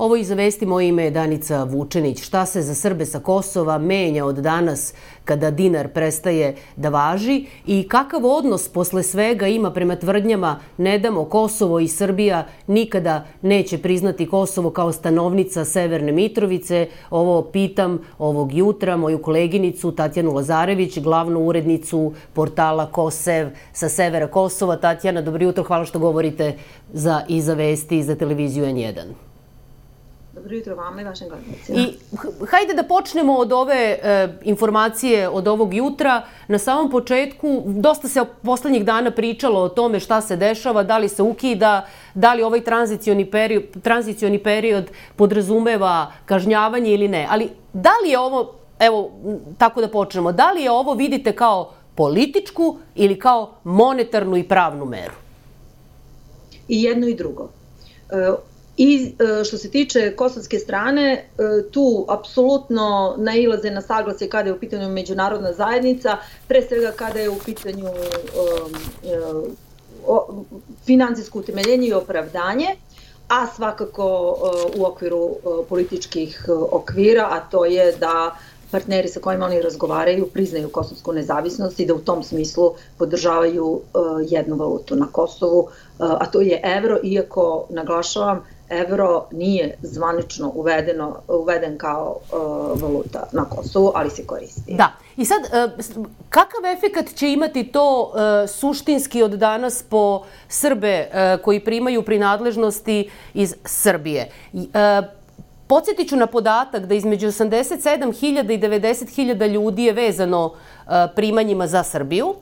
Ovo iz vesti moje ime je Danica Vučenić. Šta se za Srbe sa Kosova menja od danas kada dinar prestaje da važi i kakav odnos posle svega ima prema tvrdnjama ne damo Kosovo i Srbija nikada neće priznati Kosovo kao stanovnica Severne Mitrovice. Ovo pitam ovog jutra moju koleginicu Tatjanu Lazarević, glavnu urednicu portala Kosev sa severa Kosova. Tatjana, dobro jutro, hvala što govorite za, i za vesti i za televiziju N1. Dobro jutro vama i vašim gledalcima. I hajde da počnemo od ove e, informacije od ovog jutra. Na samom početku, dosta se poslednjih dana pričalo o tome šta se dešava, da li se ukida, da li ovaj tranzicioni period, tranzicioni period podrazumeva kažnjavanje ili ne. Ali da li je ovo, evo, tako da počnemo, da li je ovo vidite kao političku ili kao monetarnu i pravnu meru? I jedno i drugo. E, I e, što se tiče kosovske strane, e, tu apsolutno nailaze na saglasje kada je u pitanju međunarodna zajednica, pre svega kada je u pitanju um, financijsko utemeljenje i opravdanje, a svakako u okviru političkih okvira, a to je da partneri sa kojima oni razgovaraju priznaju kosovsku nezavisnost i da u tom smislu podržavaju jednu valutu na Kosovu, a to je evro, iako naglašavam evro nije zvanično uvedeno, uveden kao uh, valuta na Kosovu, ali se koristi. Da. I sad, uh, kakav efekat će imati to uh, suštinski od danas po Srbe koji primaju prinadležnosti iz Srbije? Podsjetit ću na podatak da između 87.000 i 90.000 ljudi je vezano primanjima za Srbiju.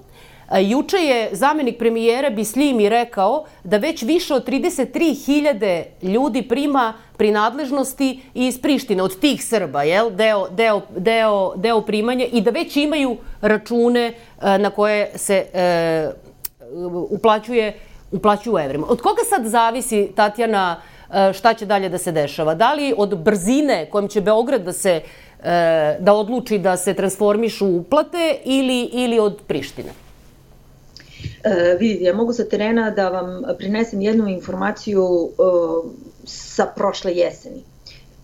Juče je zamenik premijera Bislimi rekao da već više od 33.000 ljudi prima prinadležnosti iz Prištine, od tih Srba, jel? Deo, deo, deo, deo primanja i da već imaju račune na koje se e, uplaćuje, uplaćuju evrima. Od koga sad zavisi, Tatjana, šta će dalje da se dešava? Da li od brzine kojom će Beograd da se da odluči da se transformišu uplate ili, ili od Prištine? E, vidite, ja mogu sa terena da vam prinesem jednu informaciju e, sa prošle jeseni.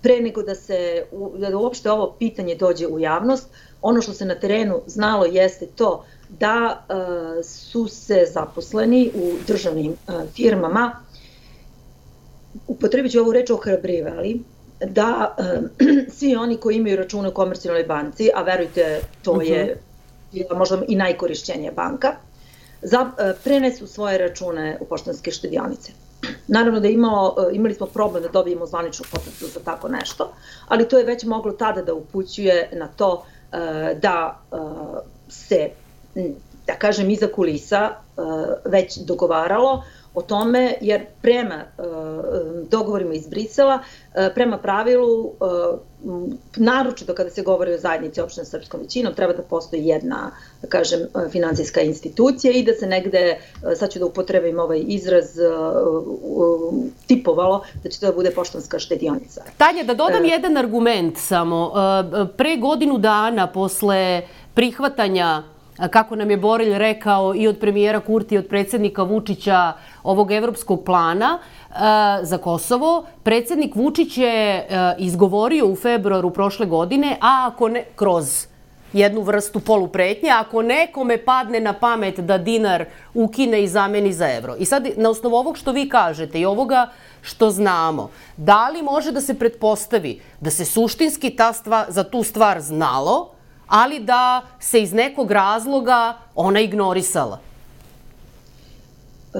Pre nego da se, da uopšte ovo pitanje dođe u javnost, ono što se na terenu znalo jeste to da e, su se zaposleni u državnim e, firmama, upotrebit ću ovu reč ohrabrivali, da e, svi oni koji imaju račune u komercijalnoj banci, a verujte, to je bila možda i najkorišćenija banka, za, e, prenesu svoje račune u poštanske štedionice. Naravno da imao, e, imali smo problem da dobijemo zvaničnu potvrdu za tako nešto, ali to je već moglo tada da upućuje na to e, da se, da kažem, iza kulisa već dogovaralo o tome, jer prema uh, dogovorima iz Brisela, uh, prema pravilu, uh, naročito kada se govori o zajednici opštine srpskom većinom, treba da postoji jedna, da kažem, financijska institucija i da se negde, sad ću da upotrebim ovaj izraz, tipovalo da će to da bude poštanska štedionica. Tanja, da dodam jedan argument samo. Pre godinu dana posle prihvatanja kako nam je Borelj rekao i od premijera Kurti i od predsednika Vučića ovog evropskog plana e, za Kosovo. Predsednik Vučić je e, izgovorio u februaru prošle godine, a ako ne, kroz jednu vrstu polupretnje, ako nekome padne na pamet da dinar ukine i zameni za evro. I sad, na osnovu ovog što vi kažete i ovoga što znamo, da li može da se pretpostavi da se suštinski ta stvar, za tu stvar znalo, ali da se iz nekog razloga ona ignorisala? E,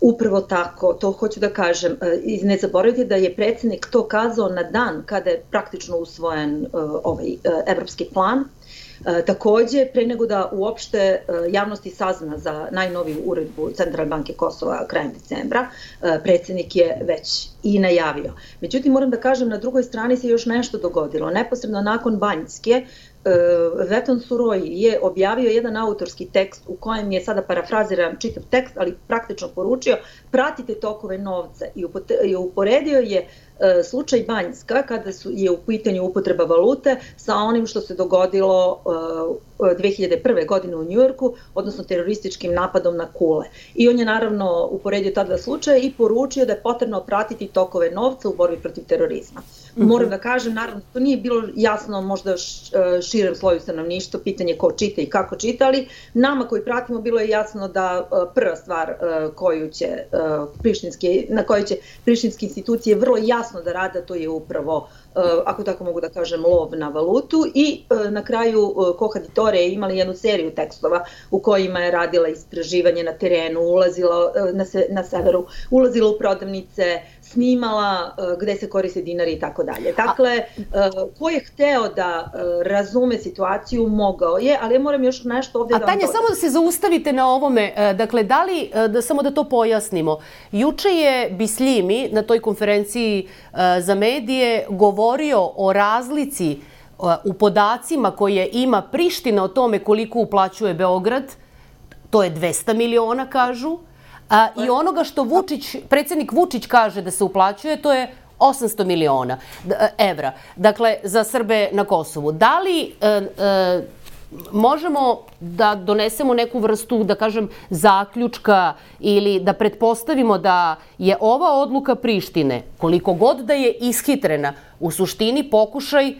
upravo tako, to hoću da kažem. E, I ne zaboravite da je predsednik to kazao na dan kada je praktično usvojen e, ovaj e, evropski plan, takođe, pre nego da uopšte javnosti sazna za najnoviju uredbu Centralne banke Kosova krajem decembra, predsednik je već i najavio. Međutim, moram da kažem, na drugoj strani se još nešto dogodilo. Neposredno nakon Banjske, Veton Suroj je objavio jedan autorski tekst u kojem je sada parafraziran čitav tekst, ali praktično poručio pratite tokove novca. I uporedio je e, slučaj Banjska, kada su, je u pitanju upotreba valute, sa onim što se dogodilo 2001. godine u Njujorku, odnosno terorističkim napadom na Kule. I on je naravno uporedio ta dva slučaja i poručio da je potrebno pratiti tokove novca u borbi protiv terorizma. Mhm. Moram da kažem, naravno, to nije bilo jasno možda širem sloju stanovništva, pitanje ko čita i kako čita, ali nama koji pratimo bilo je jasno da prva stvar koju će na kojoj će prištinske institucije vrlo jasno da rada, to je upravo ako tako mogu da kažem, lov na valutu i na kraju Kohaditore je imala jednu seriju tekstova u kojima je radila istraživanje na terenu, ulazila na, se, na severu, ulazila u prodavnice, snimala uh, gde se koriste dinari i tako dalje. Dakle, uh, ko je hteo da uh, razume situaciju, mogao je, ali ja moram još nešto ovde A, da Tanja, samo da se zaustavite na ovome, dakle, da li, da samo da to pojasnimo, juče je Bislimi na toj konferenciji za medije govorio o razlici u podacima koje ima Priština o tome koliko uplaćuje Beograd, to je 200 miliona, kažu, A, I onoga što Vučić, predsednik Vučić kaže da se uplaćuje, to je 800 miliona e, evra. Dakle, za Srbe na Kosovu. Da li e, e, možemo da donesemo neku vrstu, da kažem, zaključka ili da pretpostavimo da je ova odluka Prištine, koliko god da je ishitrena, u suštini pokušaj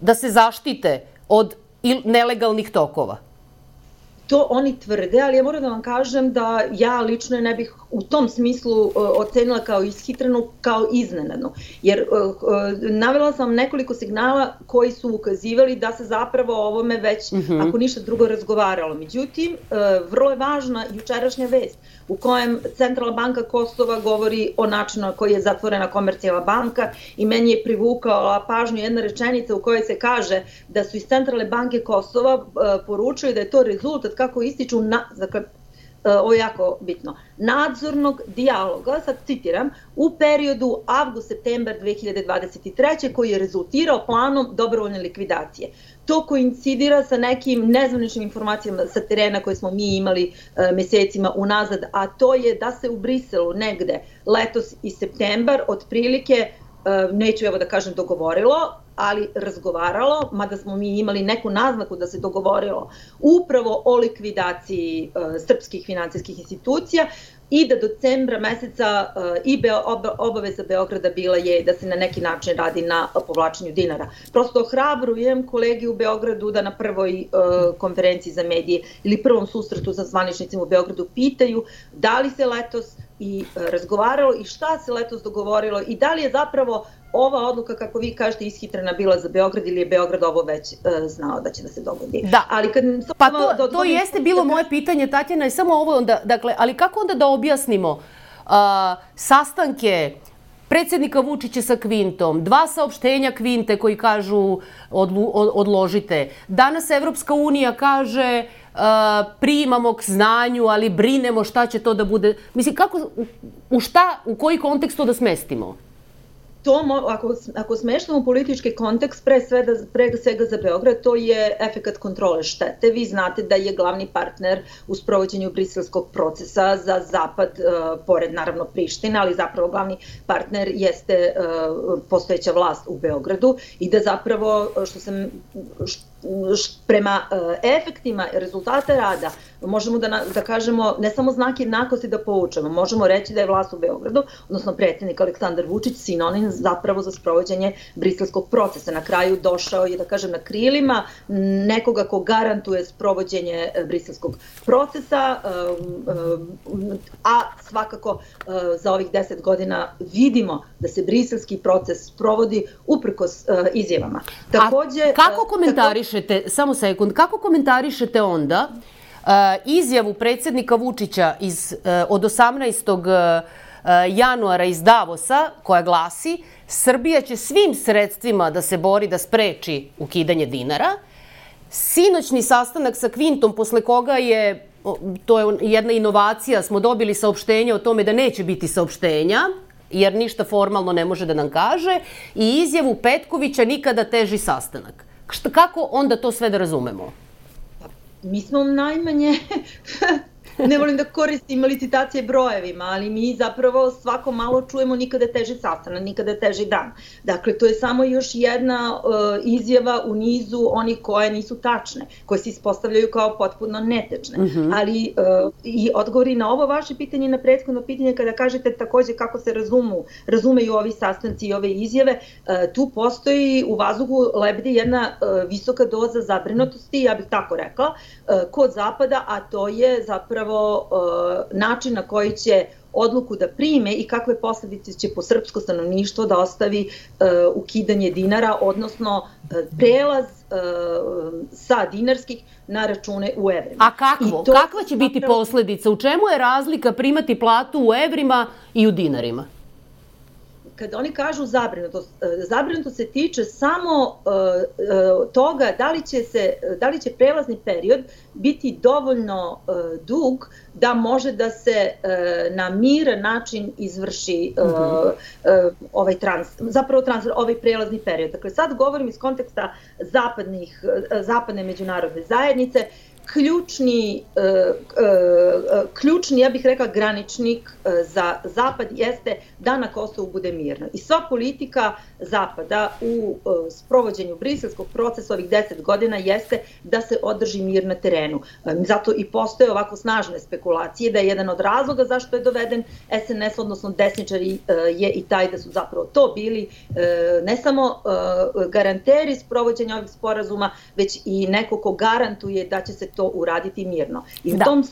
da se zaštite od nelegalnih tokova? To oni tvrde, ali ja moram da vam kažem da ja lično ne bih u tom smislu uh, ocenila kao ishitrenu, kao iznenadnu. Jer uh, uh, navela sam nekoliko signala koji su ukazivali da se zapravo o ovome već, mm -hmm. ako ništa drugo, razgovaralo. Međutim, uh, vrlo je važna jučerašnja vest u kojem Centralna banka Kosova govori o načinu na koji je zatvorena komercijalna banka i meni je privukala pažnju jedna rečenica u kojoj se kaže da su iz Centralne banke Kosova uh, poručili da je to rezultat kako ističu na, dakle, ovo je jako bitno, nadzornog dijaloga, sad citiram, u periodu avgust-septembar 2023. koji je rezultirao planom dobrovoljne likvidacije. To koincidira sa nekim nezvaničnim informacijama sa terena koje smo mi imali e, mesecima unazad, a to je da se u Briselu negde letos i septembar otprilike e, neću evo da kažem dogovorilo, ali razgovaralo, mada smo mi imali neku naznaku da se dogovorilo upravo o likvidaciji uh, srpskih financijskih institucija i da do decembra meseca uh, i obaveza Beograda bila je da se na neki način radi na povlačenju dinara. Prosto ohrabrujem kolegi u Beogradu da na prvoj uh, konferenciji za medije ili prvom susretu sa zvaničnicima u Beogradu pitaju da li se letos i uh, razgovaralo i šta se letos dogovorilo i da li je zapravo ova odluka, kako vi kažete, ishitrena bila za Beograd ili je Beograd ovo već uh, znao da će da se dogodi? Da. Ali kad, pa to, da to jeste bilo da... moje pitanje, Tatjana, i samo ovo onda, dakle, ali kako onda da objasnimo uh, sastanke predsednika Vučića sa Kvintom, dva saopštenja Kvinte koji kažu odlu, odložite. Danas Evropska unija kaže uh, primamo k znanju, ali brinemo šta će to da bude. Mislim, kako, u šta, u koji kontekst to da smestimo? To, ako, ako smeštamo politički kontekst, pre svega, pre svega za Beograd, to je efekat kontrole štete. Vi znate da je glavni partner u sprovođenju briselskog procesa za zapad, uh, pored naravno Priština, ali zapravo glavni partner jeste uh, postojeća vlast u Beogradu i da zapravo, što sam, što prema e, efektima rezultata rada možemo da, da kažemo ne samo znak jednakosti da poučemo, možemo reći da je vlast u Beogradu, odnosno predsjednik Aleksandar Vučić sinonim zapravo za sprovođenje briselskog procesa. Na kraju došao je, da kažem, na krilima nekoga ko garantuje sprovođenje e, briselskog procesa, e, a svakako za ovih deset godina vidimo da se briselski proces sprovodi uprkos izjavama. Takođe, a kako komentariše komentarišete, samo sekund, kako komentarišete onda uh, izjavu predsednika Vučića iz, uh, od 18. Uh, januara iz Davosa, koja glasi Srbija će svim sredstvima da se bori da spreči ukidanje dinara. Sinoćni sastanak sa Kvintom, posle koga je, to je jedna inovacija, smo dobili saopštenje o tome da neće biti saopštenja, jer ništa formalno ne može da nam kaže, i izjavu Petkovića nikada teži sastanak. Šta, kako onda to sve da razumemo? Mi smo najmanje ne volim da koristim licitacije brojevima, ali mi zapravo svako malo čujemo nikada teži sastanak, nikada teži dan. Dakle, to je samo još jedna uh, izjava u nizu onih koje nisu tačne, koje se ispostavljaju kao potpuno netečne. Mm -hmm. Ali uh, i odgovori na ovo vaše pitanje na prethodno pitanje kada kažete takođe kako se razumu, razumeju ovi sastanci i ove izjave, uh, tu postoji u vazduhu lebdi jedna uh, visoka doza zabrinutosti, ja bih tako rekla, uh, kod Zapada, a to je zapravo uh, način na koji će odluku da prime i kakve posledice će po srpsko stanovništvo da ostavi uh, ukidanje dinara, odnosno uh, prelaz sa dinarskih na račune u evrima. A kakvo? to, Kakva će biti posledica? U čemu je razlika primati platu u evrima i u dinarima? Kada oni kažu zabrinutost, e, zabrinutost se tiče samo uh, toga da li će se da li će prelazni period biti dovoljno dug da može da se na miran način izvrši uh, uh, ovaj trans zapravo transfer ovaj prelazni period. Dakle sad govorim iz konteksta zapadnih zapadne međunarodne zajednice ključni, e, e, ključni, ja bih rekla, graničnik e, za Zapad jeste da na Kosovu bude mirno. I sva politika Zapada u sprovođenju briselskog procesa ovih deset godina jeste da se održi mir na terenu. Zato i postoje ovako snažne spekulacije da je jedan od razloga zašto je doveden SNS, odnosno desničari, je i taj da su zapravo to bili ne samo garanteri sprovođenja ovih sporazuma, već i neko ko garantuje da će se to uraditi mirno. I u da. tom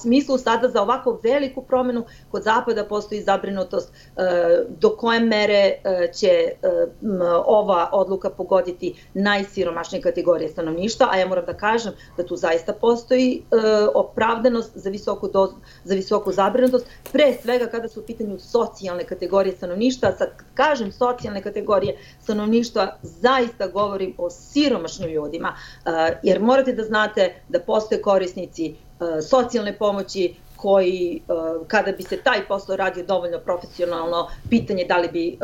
smislu sada za ovako veliku promenu kod Zapada postoji zabrinutost e, do koje mere e, će ova odluka pogoditi najsiromašnije kategorije stanovništva, a ja moram da kažem da tu zaista postoji opravdanost za visoku, dozu, za visoku zabrinutost, pre svega kada su u pitanju socijalne kategorije stanovništva, sad kažem socijalne kategorije stanovništva, zaista govorim o siromašnim ljudima, jer morate da znate da postoje korisnici E, socijalne pomoći koji, e, kada bi se taj posao radio dovoljno profesionalno, pitanje da li bi e,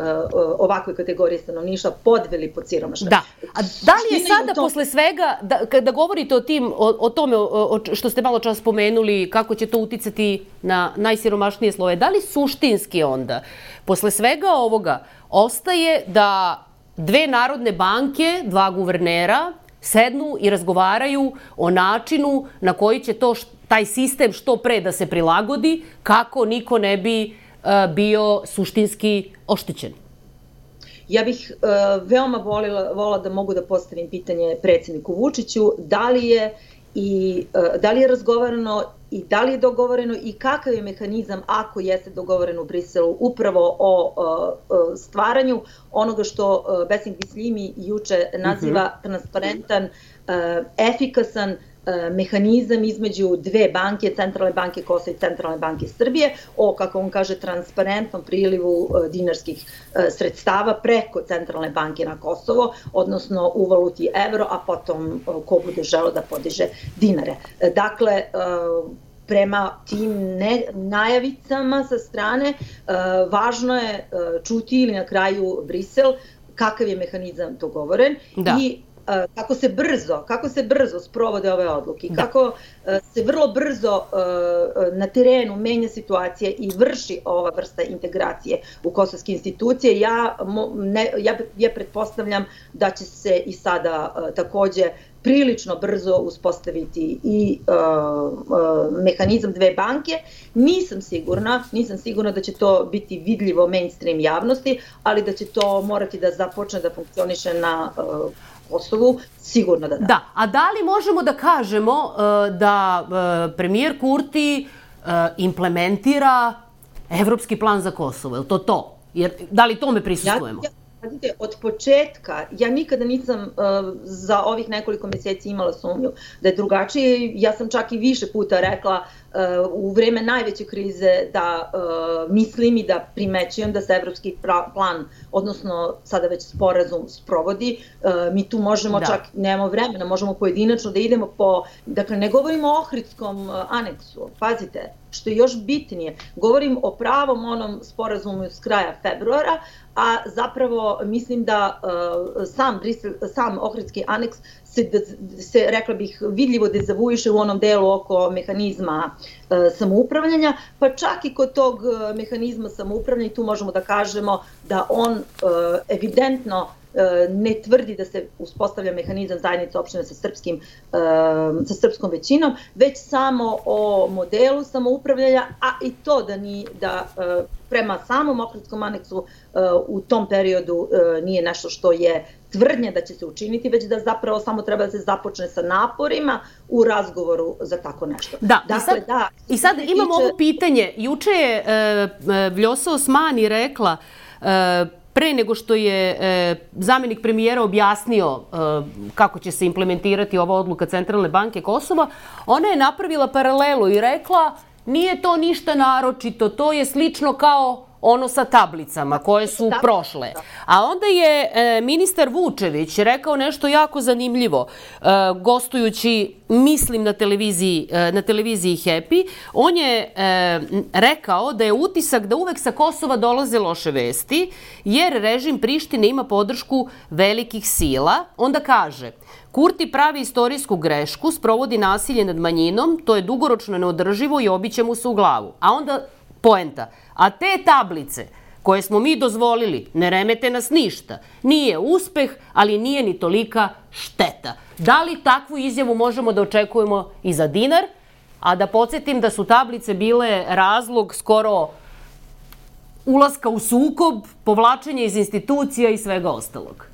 ovakve kategorije stanovništva podveli pod siromaštvo. Da. A da li je sada to... posle svega, da, kada govorite o, tim, o, o tome o, o, što ste malo čas spomenuli, kako će to uticati na najsiromašnije sloje, da li suštinski onda, posle svega ovoga, ostaje da dve narodne banke, dva guvernera, sednu i razgovaraju o načinu na koji će to taj sistem što pre da se prilagodi kako niko ne bi uh, bio suštinski oštećen. Ja bih uh, veoma volila, volila da mogu da postavim pitanje predsedniku Vučiću, da li je i uh, da li je razgovarano i da li je dogovoreno i kakav je mehanizam ako jeste dogovoreno u Briselu upravo o stvaranju onoga što uh, Besing Bislimi juče naziva mhm. transparentan, uh, efikasan mehanizam između dve banke, Centralne banke Kosova i Centralne banke Srbije, o, kako on kaže, transparentnom prilivu dinarskih sredstava preko Centralne banke na Kosovo, odnosno u valuti evro, a potom ko bude želo da podiže dinare. Dakle, prema tim ne, najavicama sa strane, važno je čuti ili na kraju Brisel kakav je mehanizam dogovoren da. i kako se brzo, kako se brzo sprovode ove odluke, da. kako se vrlo brzo na terenu menja situacija i vrši ova vrsta integracije u kosovske institucije, ja, ne, ja, ja pretpostavljam da će se i sada takođe prilično brzo uspostaviti i uh, uh, mehanizam dve banke. Nisam sigurna, nisam sigurna da će to biti vidljivo mainstream javnosti, ali da će to morati da započne da funkcioniše na uh, Kosovu, sigurno da da. Da, a da li možemo da kažemo uh, da uh, premijer Kurti uh, implementira evropski plan za Kosovo, je li to to? Jer, da li tome prisustujemo? Ja, ja, Vidite, od početka, ja nikada nisam uh, za ovih nekoliko meseci imala sumnju da je drugačije. Ja sam čak i više puta rekla uh, u vreme najveće krize da uh, mislim i da primećujem da se evropski plan, odnosno sada već sporazum, sprovodi. Uh, mi tu možemo da. čak, nemamo vremena, možemo pojedinačno da idemo po, dakle ne govorimo o Ohridskom uh, aneksu, pazite, što je još bitnije, govorim o pravom onom sporazumu s kraja februara, a zapravo mislim da uh, sam, Brisel, sam Ohridski aneks se, se, rekla bih, vidljivo dezavuiše u onom delu oko mehanizma uh, samoupravljanja, pa čak i kod tog uh, mehanizma samoupravljanja tu možemo da kažemo da on evidentno E, ne tvrdi da se uspostavlja mehanizam zajednice opštine sa, srpskim, e, sa srpskom većinom, već samo o modelu samoupravljanja, a i to da, ni, da e, prema samom okrutskom aneksu u tom periodu nije nešto što je tvrdnja da će se učiniti, već da zapravo samo treba da se započne sa naporima u razgovoru za tako nešto. Da, dakle, i sad, da, i sad imam tiče... ovo pitanje. Juče je e, Vljosa Osmani rekla e, pre nego što je e, zamenik premijera objasnio e, kako će se implementirati ova odluka Centralne banke Kosova, ona je napravila paralelu i rekla nije to ništa naročito, to je slično kao ono sa tablicama koje su da. prošle. A onda je e, ministar Vučević rekao nešto jako zanimljivo, e, gostujući, mislim, na televiziji, e, na televiziji Happy. On je e, rekao da je utisak da uvek sa Kosova dolaze loše vesti, jer režim Prištine ima podršku velikih sila. Onda kaže, Kurti pravi istorijsku grešku, sprovodi nasilje nad manjinom, to je dugoročno neodrživo i obiće mu se u glavu. A onda poenta. A te tablice koje smo mi dozvolili ne remete nas ništa. Nije uspeh, ali nije ni tolika šteta. Da li takvu izjavu možemo da očekujemo i za dinar? A da podsjetim da su tablice bile razlog skoro ulaska u sukob, povlačenje iz institucija i svega ostalog.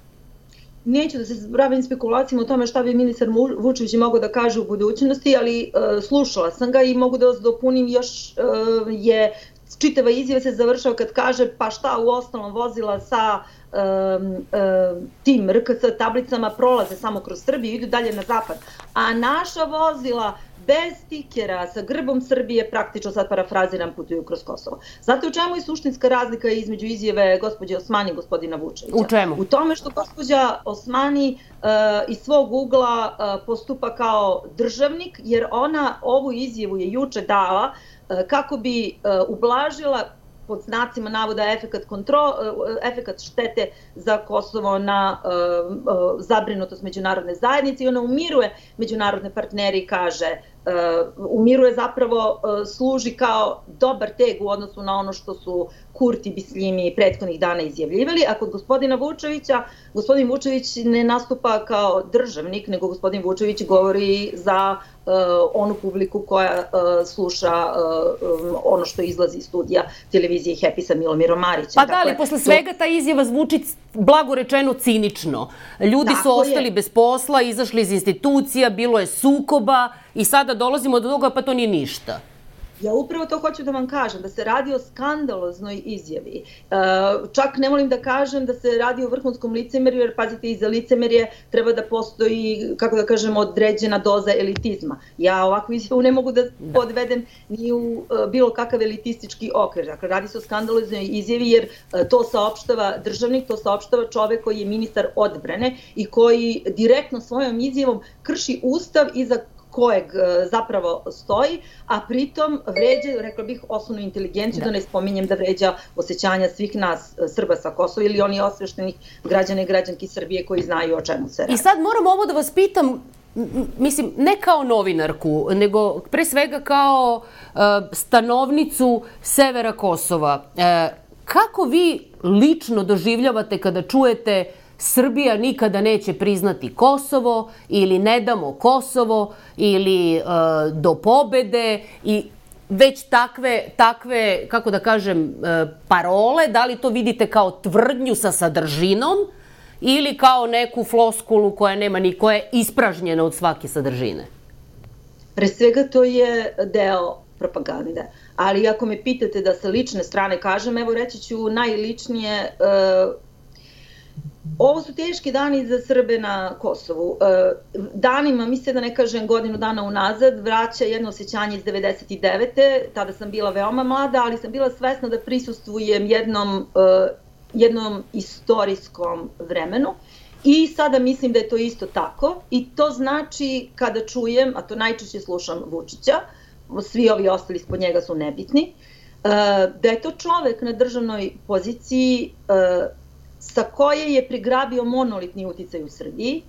Neću da se bavim spekulacijama o tome šta bi ministar Vučević mogao da kaže u budućnosti, ali uh, slušala sam ga i mogu da vas dopunim još uh, je čitava izjava se završava kad kaže pa šta u ostalom vozila sa um, um, tim RKC tablicama prolaze samo kroz Srbiju i idu dalje na zapad. A naša vozila bez stikera sa grbom Srbije praktično sad parafraziram putuju kroz Kosovo. Znate u čemu je suštinska razlika između izjave gospođe Osmani i gospodina Vučevića? U čemu? U tome što gospođa Osmani uh, iz svog ugla uh, postupa kao državnik jer ona ovu izjavu je juče dala uh, kako bi uh, ublažila pod znacima navoda efekat, kontro, efekat štete za Kosovo na uh, uh, zabrinutost međunarodne zajednice i ona umiruje međunarodne partneri i kaže uh, umiruje zapravo uh, služi kao dobar teg u odnosu na ono što su Kurti Bislimi prethodnih dana izjavljivali, a kod gospodina Vučevića, gospodin Vučević ne nastupa kao državnik, nego gospodin Vučević govori za uh, onu publiku koja uh, sluša uh, um, ono što izlazi iz studija televizije Happy sa Milomirom Marićem. Pa da, ali posle svega ta izjava zvuči blago rečeno cinično. Ljudi Tako su ostali je. bez posla, izašli iz institucija, bilo je sukoba i sada dolazimo do toga pa to nije ništa. Ja upravo to hoću da vam kažem, da se radi o skandaloznoj izjavi. E, čak ne volim da kažem da se radi o vrhunskom licemerju, jer pazite, iza licemerje treba da postoji, kako da kažem, određena doza elitizma. Ja ovakvu izjavu ne mogu da, da. podvedem ni u e, bilo kakav elitistički okvir. Dakle, radi se o skandaloznoj izjavi, jer e, to saopštava državnik, to saopštava čovek koji je ministar odbrane i koji direktno svojom izjavom krši ustav i za kojeg e, zapravo stoji, a pritom vređa, rekla bih, osnovnu inteligenciju, da. da ne spominjem da vređa osjećanja svih nas e, Srba sa Kosova ili oni osveštenih građana i građanki Srbije koji znaju o čemu se radi. I sad moram ovo da vas pitam, mislim, ne kao novinarku, nego pre svega kao uh, stanovnicu severa Kosova. Kako vi lično doživljavate kada čujete Srbija nikada neće priznati Kosovo ili ne damo Kosovo ili e, do pobede i već takve, takve, kako da kažem, e, parole, da li to vidite kao tvrdnju sa sadržinom ili kao neku floskulu koja nema ni koja je ispražnjena od svake sadržine? Pre svega to je deo propagande. Ali ako me pitate da sa lične strane kažem, evo reći ću najličnije, e, Ovo su teški dani za Srbe na Kosovu. E, danima, misle da ne kažem godinu dana unazad, vraća jedno osjećanje iz 99. Tada sam bila veoma mlada, ali sam bila svesna da prisustvujem jednom, e, jednom istorijskom vremenu. I sada mislim da je to isto tako i to znači kada čujem, a to najčešće slušam Vučića, svi ovi ostali ispod njega su nebitni, da je to čovek na državnoj poziciji sa koje je prigrabio monolitni uticaj u Srbiji,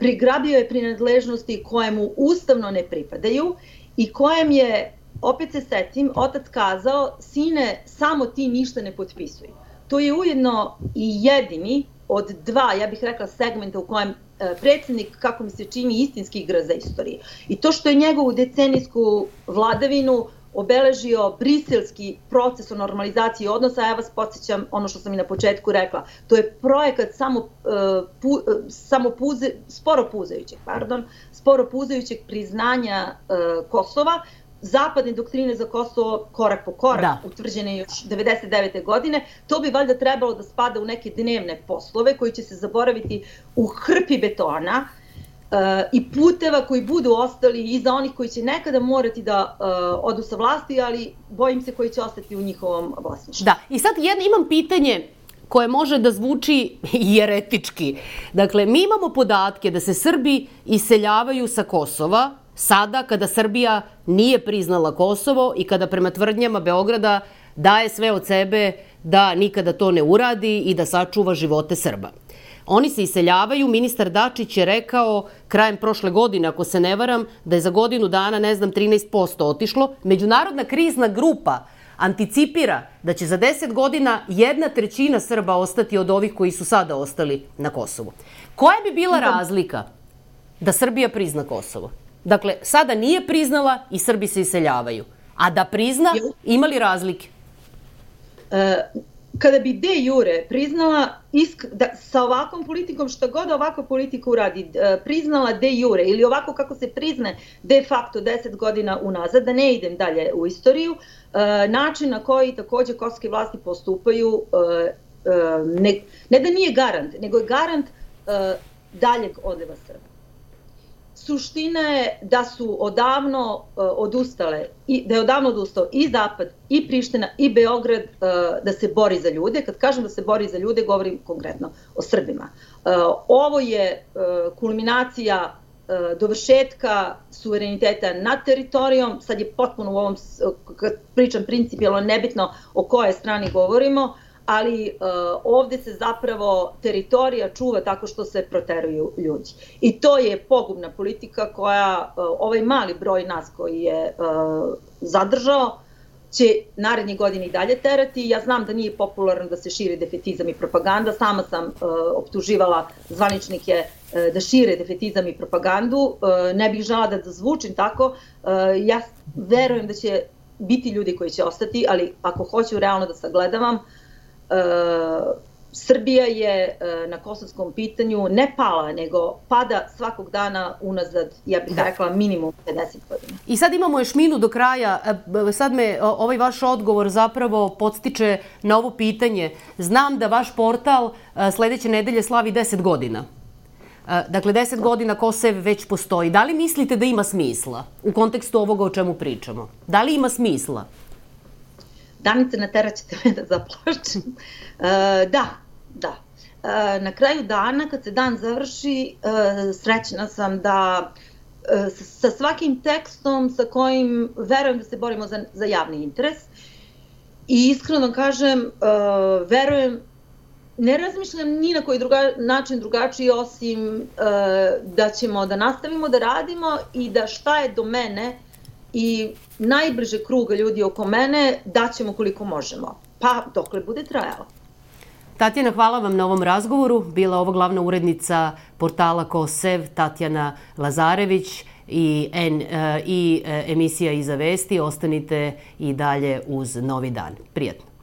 prigrabio je prinadležnosti koje mu ustavno ne pripadaju i kojem je, opet se setim, otac kazao, sine, samo ti ništa ne potpisuj. To je ujedno i jedini od dva, ja bih rekla, segmenta u kojem e, predsednik, kako mi se čini, istinski igra za istoriju. I to što je njegovu decenijsku vladavinu obeležio briselski proces o normalizaciji odnosa, ja vas podsjećam ono što sam i na početku rekla, to je projekat samo, uh, pu, uh, samo puze, sporo puzajućeg, pardon, sporo puzajućeg priznanja uh, Kosova, zapadne doktrine za Kosovo korak po korak, da. utvrđene još 99. godine, to bi valjda trebalo da spada u neke dnevne poslove koji će se zaboraviti u hrpi betona, i puteva koji budu ostali i za onih koji će nekada morati da uh, odu sa vlasti, ali bojim se koji će ostati u njihovom vlasništvu. Da, i sad jedno, imam pitanje koje može da zvuči jeretički. Dakle, mi imamo podatke da se Srbi iseljavaju sa Kosova sada kada Srbija nije priznala Kosovo i kada prema tvrdnjama Beograda daje sve od sebe da nikada to ne uradi i da sačuva živote Srba. Oni se iseljavaju, ministar Dačić je rekao krajem prošle godine, ako se ne varam, da je za godinu dana, ne znam, 13% otišlo. Međunarodna krizna grupa anticipira da će za 10 godina jedna trećina Srba ostati od ovih koji su sada ostali na Kosovu. Koja bi bila razlika da Srbija prizna Kosovo? Dakle, sada nije priznala i Srbi se iseljavaju. A da prizna, imali razlike? E, kada bi de jure priznala isk, da, sa ovakvom politikom šta god ovakva politika uradi, e, priznala de jure ili ovako kako se prizne de facto 10 godina unazad, da ne idem dalje u istoriju, e, način na koji takođe kosovske vlasti postupaju ne, ne da nije garant, nego je garant daljeg odleva Srba suština je da su odavno uh, odustale, i, da je odavno odustao i Zapad, i Priština, i Beograd uh, da se bori za ljude. Kad kažem da se bori za ljude, govorim konkretno o Srbima. Uh, ovo je uh, kulminacija dovršetka suvereniteta nad teritorijom, sad je potpuno u ovom, kad pričam principijalno, nebitno o koje strani govorimo, ali uh, ovde se zapravo teritorija čuva tako što se proteruju ljudi. I to je pogubna politika koja uh, ovaj mali broj nas koji je uh, zadržao će narednje godine i dalje terati. Ja znam da nije popularno da se širi defetizam i propaganda. Sama sam uh, optuživala zvaničnike da šire defetizam i propagandu. Ne bih žela da zvučim tako. Ja verujem da će biti ljudi koji će ostati, ali ako hoću realno da sagledavam, uh, Srbija je e, na kosovskom pitanju ne pala, nego pada svakog dana unazad, ja bih da. rekla, minimum 50 godina. I sad imamo još minu do kraja. E, sad me ovaj vaš odgovor zapravo podstiče na ovo pitanje. Znam da vaš portal sledeće nedelje slavi 10 godina. Dakle, 10 godina Kosev već postoji. Da li mislite da ima smisla u kontekstu ovoga o čemu pričamo? Da li ima smisla? Danice, nateraćete me da zaplačem. E, da, da. E, na kraju dana, kad se dan završi, e, srećna sam da sa svakim tekstom sa kojim verujem da se borimo za, za javni interes i iskreno kažem, verujem ne razmišljam ni na koji druga, način drugačiji osim da ćemo da nastavimo da radimo i da šta je do mene i najbliže kruga ljudi oko mene daćemo koliko možemo. Pa dokle bude trajalo. Tatjana, hvala vam na ovom razgovoru. Bila ovo glavna urednica portala Kosev, Tatjana Lazarević i, en, e, i e, emisija Iza vesti. Ostanite i dalje uz Novi dan. Prijetno.